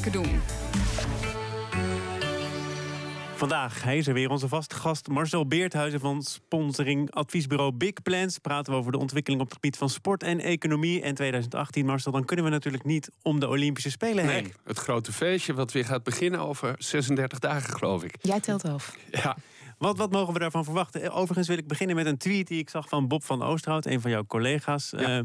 Zaken doen. Vandaag, hij is er weer onze vaste gast Marcel Beerthuizen van sponsoring adviesbureau Big Plans. Praten we over de ontwikkeling op het gebied van sport en economie. En 2018, Marcel, dan kunnen we natuurlijk niet om de Olympische Spelen heen. Nee, het grote feestje wat weer gaat beginnen over 36 dagen, geloof ik. Jij telt af. Ja, Wat, wat mogen we daarvan verwachten? Overigens wil ik beginnen met een tweet die ik zag van Bob van Oosterhout, een van jouw collega's. Ja. Eh,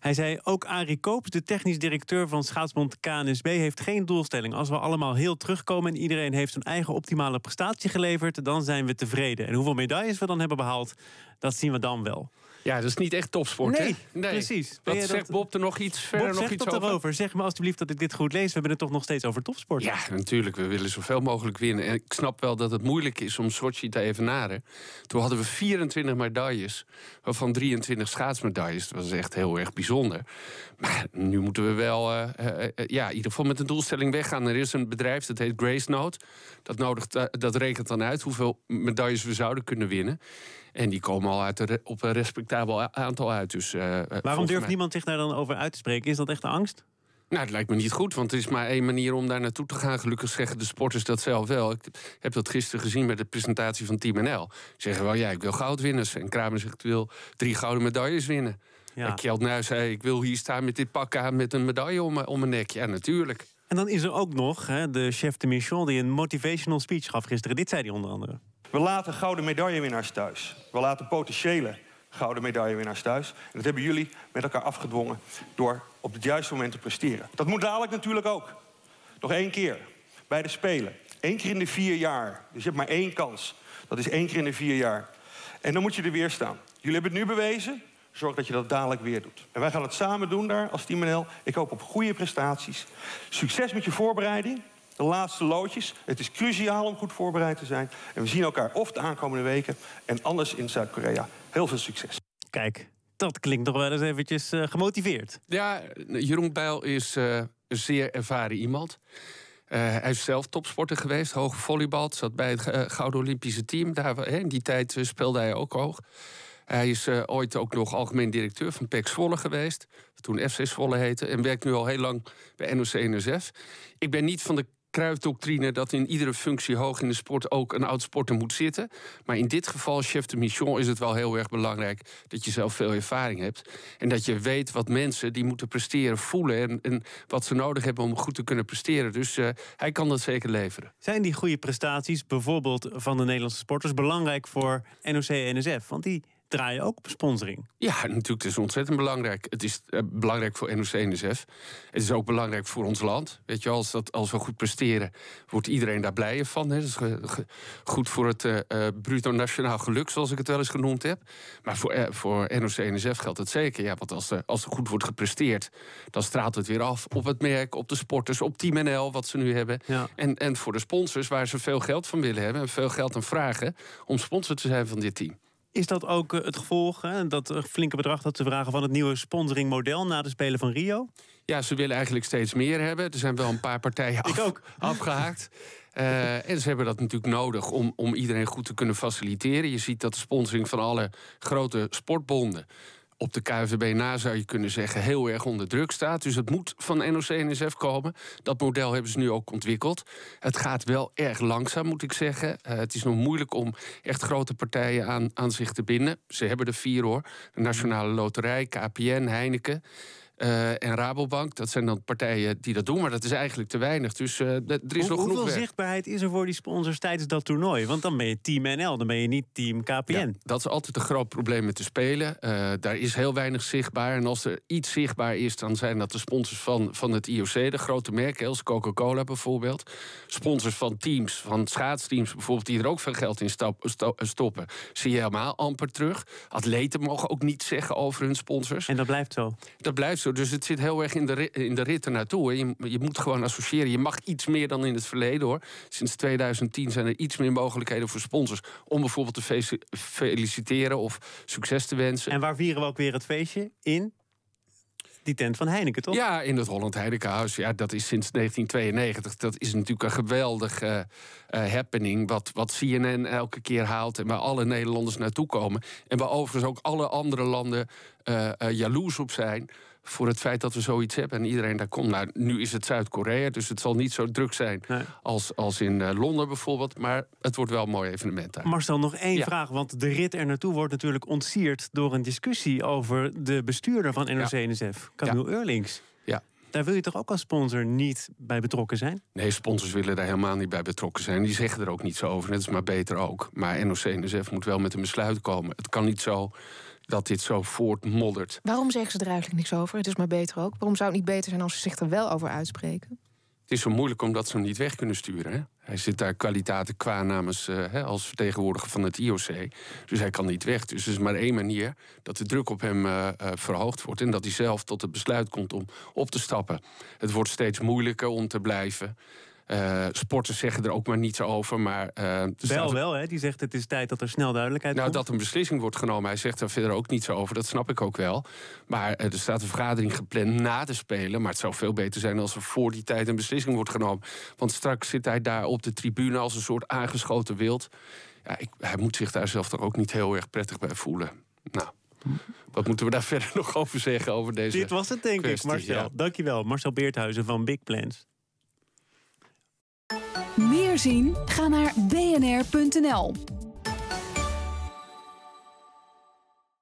hij zei: Ook Arie Koops, de technisch directeur van schaatsbond KNSB, heeft geen doelstelling. Als we allemaal heel terugkomen en iedereen heeft zijn eigen optimale prestatie geleverd, dan zijn we tevreden. En hoeveel medailles we dan hebben behaald, dat zien we dan wel. ja, dat is niet echt topsport, Nee, hè? precies. Ben Wat zegt dat- Bob er nog iets verder Bob, nog iets over? erover. Zeg me alstublieft dat ik dit goed lees. We hebben het toch nog steeds over topsport. Ja, natuurlijk. We willen zoveel mogelijk winnen. En ik snap wel dat het moeilijk is om Sochi te evenaren. Toen hadden we 24 medailles, waarvan 23 schaatsmedailles. Dat was echt heel erg bijzonder. Maar nu moeten we wel, eh, eh, eh, ja, in ieder geval met een doelstelling weggaan. Er is een bedrijf, dat heet Grace Note. Dat, nodigt, dat rekent dan uit hoeveel medailles we zouden kunnen winnen. En die komen al uit op een respectabel aantal uit. Dus, Waarom durft mij- niemand zich daar dan over uit te spreken? Is dat echt de angst? Nou, het lijkt me niet goed, want er is maar één manier om daar naartoe te gaan. Gelukkig zeggen de sporters dat zelf wel. Ik heb dat gisteren gezien bij de presentatie van Team NL. Ze zeggen wel, ja, ik wil goud winnen. En Kramer zegt, ik wil drie gouden medailles winnen. Ja. En Kjeld Nuis zei, ik wil hier staan met dit pak aan... met een medaille om, mijn- om mijn nek. Ja, natuurlijk. En dan is er ook nog hè, de chef de mission die een motivational speech gaf gisteren. Dit zei hij onder andere. We laten gouden medaillewinnaars thuis. We laten potentiële gouden medaillewinnaars thuis. En dat hebben jullie met elkaar afgedwongen door op het juiste moment te presteren. Dat moet dadelijk natuurlijk ook. Nog één keer bij de Spelen. Eén keer in de vier jaar. Dus je hebt maar één kans. Dat is één keer in de vier jaar. En dan moet je er weer staan. Jullie hebben het nu bewezen. Zorg dat je dat dadelijk weer doet. En wij gaan het samen doen daar als Team NL. Ik hoop op goede prestaties. Succes met je voorbereiding. De laatste loodjes. Het is cruciaal om goed voorbereid te zijn. En we zien elkaar of de aankomende weken. En anders in Zuid-Korea. Heel veel succes. Kijk, dat klinkt toch wel eens eventjes eh, gemotiveerd. Ja, Jeroen Bijl is eh, een zeer ervaren iemand. Eh, hij is zelf topsporter geweest, hoog volleybal. Zat bij het Gouden Olympische Team. Daar, in die tijd speelde hij ook hoog. Hij is ooit ook nog algemeen directeur van PEC Zwolle geweest. Toen FC Zwolle heette. En werkt nu al heel lang bij NOC-NSF. Ik ben niet van de Kruifdoctrine dat in iedere functie hoog in de sport ook een oud sporter moet zitten. Maar in dit geval, chef de mission, is het wel heel erg belangrijk dat je zelf veel ervaring hebt. En dat je weet wat mensen die moeten presteren voelen. En, en wat ze nodig hebben om goed te kunnen presteren. Dus eh, hij kan dat zeker leveren. Zijn die goede prestaties, bijvoorbeeld van de Nederlandse sporters, belangrijk voor NOC-NSF? Want die draaien ook op sponsoring. Ja, natuurlijk, het is ontzettend belangrijk. Het is eh, belangrijk voor NOC-NSF. Het is ook belangrijk voor ons land. Weet je, als, dat, als we goed presteren, wordt iedereen daar blijer van. Hè. Dat is ge- ge- goed voor het eh, eh, bruto nationaal geluk, zoals ik het wel eens genoemd heb. Maar voor, voor NOC-NSF geldt het zeker. Ja, want als, er- als er goed wordt gepresteerd, dan straalt het weer af op het merk, op de sporters, op Team NL, wat ze nu hebben. Ja. En, en voor de sponsors, waar ze veel geld van willen hebben en veel geld aan vragen om sponsor te zijn van dit team. Is dat ook eh, het gevolg, hè, dat eh, flinke bedrag dat ze vragen van het nieuwe sponsoringmodel na de Spelen van Rio? Ja, ze willen eigenlijk steeds meer hebben. Er zijn wel een paar partijen af, ook. afgehaakt. Eh, en ze hebben dat natuurlijk nodig om, om iedereen goed te kunnen faciliteren. Je ziet dat de sponsoring van alle grote sportbonden op de KVB na, zou je kunnen zeggen, heel erg onder druk staat. Dus het moet van NOC-NSF komen. Dat model hebben ze nu ook ontwikkeld. Het gaat wel erg langzaam, moet ik zeggen. Eh, het is nog moeilijk om echt grote partijen aan, aan zich te binden. Ze hebben er vier hoor. De Nationale Loterij, KPN, Heineken. Eh, en Rabobank, dat zijn dan partijen die dat doen, maar dat is eigenlijk te weinig. Dus eh, er is Hoe- nog genoeg hoeveel zichtbaarheid is er voor die sponsors tijdens dat toernooi? Want dan ben je Team NL, dan ben je niet Team KPN. Ja, dat is altijd een groot probleem met de Spelen. Eh, daar is heel weinig zichtbaar. En als er iets zichtbaar is, dan zijn dat de sponsors van, van het IOC. De grote merken, als Coca-Cola bijvoorbeeld. Sponsors van teams, van schaatsteams bijvoorbeeld... die er ook veel geld in stap- sto- stoppen. Zie je helemaal amper terug. Atleten mogen ook niet zeggen over hun sponsors. En dat blijft zo. Dat blijft zo. Dus het zit heel erg in de, in de rit ernaartoe. Je, je moet gewoon associëren. Je mag iets meer dan in het verleden hoor. Sinds 2010 zijn er iets meer mogelijkheden voor sponsors. om bijvoorbeeld te fe- feliciteren of succes te wensen. En waar vieren we ook weer het feestje? In die tent van Heineken, toch? Ja, in het Holland Heinekenhuis. Ja, dat is sinds 1992. Dat is natuurlijk een geweldige eh, happening. Wat, wat CNN elke keer haalt en waar alle Nederlanders naartoe komen. En waar overigens ook alle andere landen eh, eh, jaloers op zijn. Voor het feit dat we zoiets hebben en iedereen daar komt. Nou, nu is het Zuid-Korea, dus het zal niet zo druk zijn als, als in uh, Londen bijvoorbeeld. Maar het wordt wel een mooi evenement daar. Marcel, nog één vraag. Want de rit er naartoe wordt natuurlijk ontsierd door een discussie over de bestuurder van NOC-NSF, Camille ja. Eurlings. Ja. Daar wil je toch ook als sponsor niet bij betrokken zijn? Nee, sponsors willen daar helemaal niet bij betrokken zijn. Die zeggen er ook niet zo over. Dat is maar beter ook. Maar NOC-NSF moet wel met een besluit komen. Het kan niet zo dat dit zo voortmoddert. Waarom zeggen ze er eigenlijk niks over? Het is maar beter ook. Waarom zou het niet beter zijn als ze zich er wel over uitspreken? Het is zo moeilijk omdat ze hem niet weg kunnen sturen. Hè? Hij zit daar kwaliteiten qua namens uh, hè, als vertegenwoordiger van het IOC. Dus hij kan niet weg. Dus er is maar één manier dat de druk op hem uh, uh, verhoogd wordt. En dat hij zelf tot het besluit komt om op te stappen. Het wordt steeds moeilijker om te blijven. Uh, sporters zeggen er ook maar niets over. Maar, uh, wel, wel, hè? die zegt het is tijd dat er snel duidelijkheid nou, komt. dat een beslissing wordt genomen. Hij zegt er verder ook niets over. Dat snap ik ook wel. Maar uh, er staat een vergadering gepland na de Spelen. Maar het zou veel beter zijn als er voor die tijd een beslissing wordt genomen. Want straks zit hij daar op de tribune als een soort aangeschoten wild. Ja, ik, hij moet zich daar zelf toch ook niet heel erg prettig bij voelen. Nou. Wat moeten we daar verder nog over zeggen over deze Dit was het, denk kwestie, ik, Marcel. ja. Dankjewel, Marcel Beerthuizen van Big Plans. Meer zien? Ga naar bnr.nl.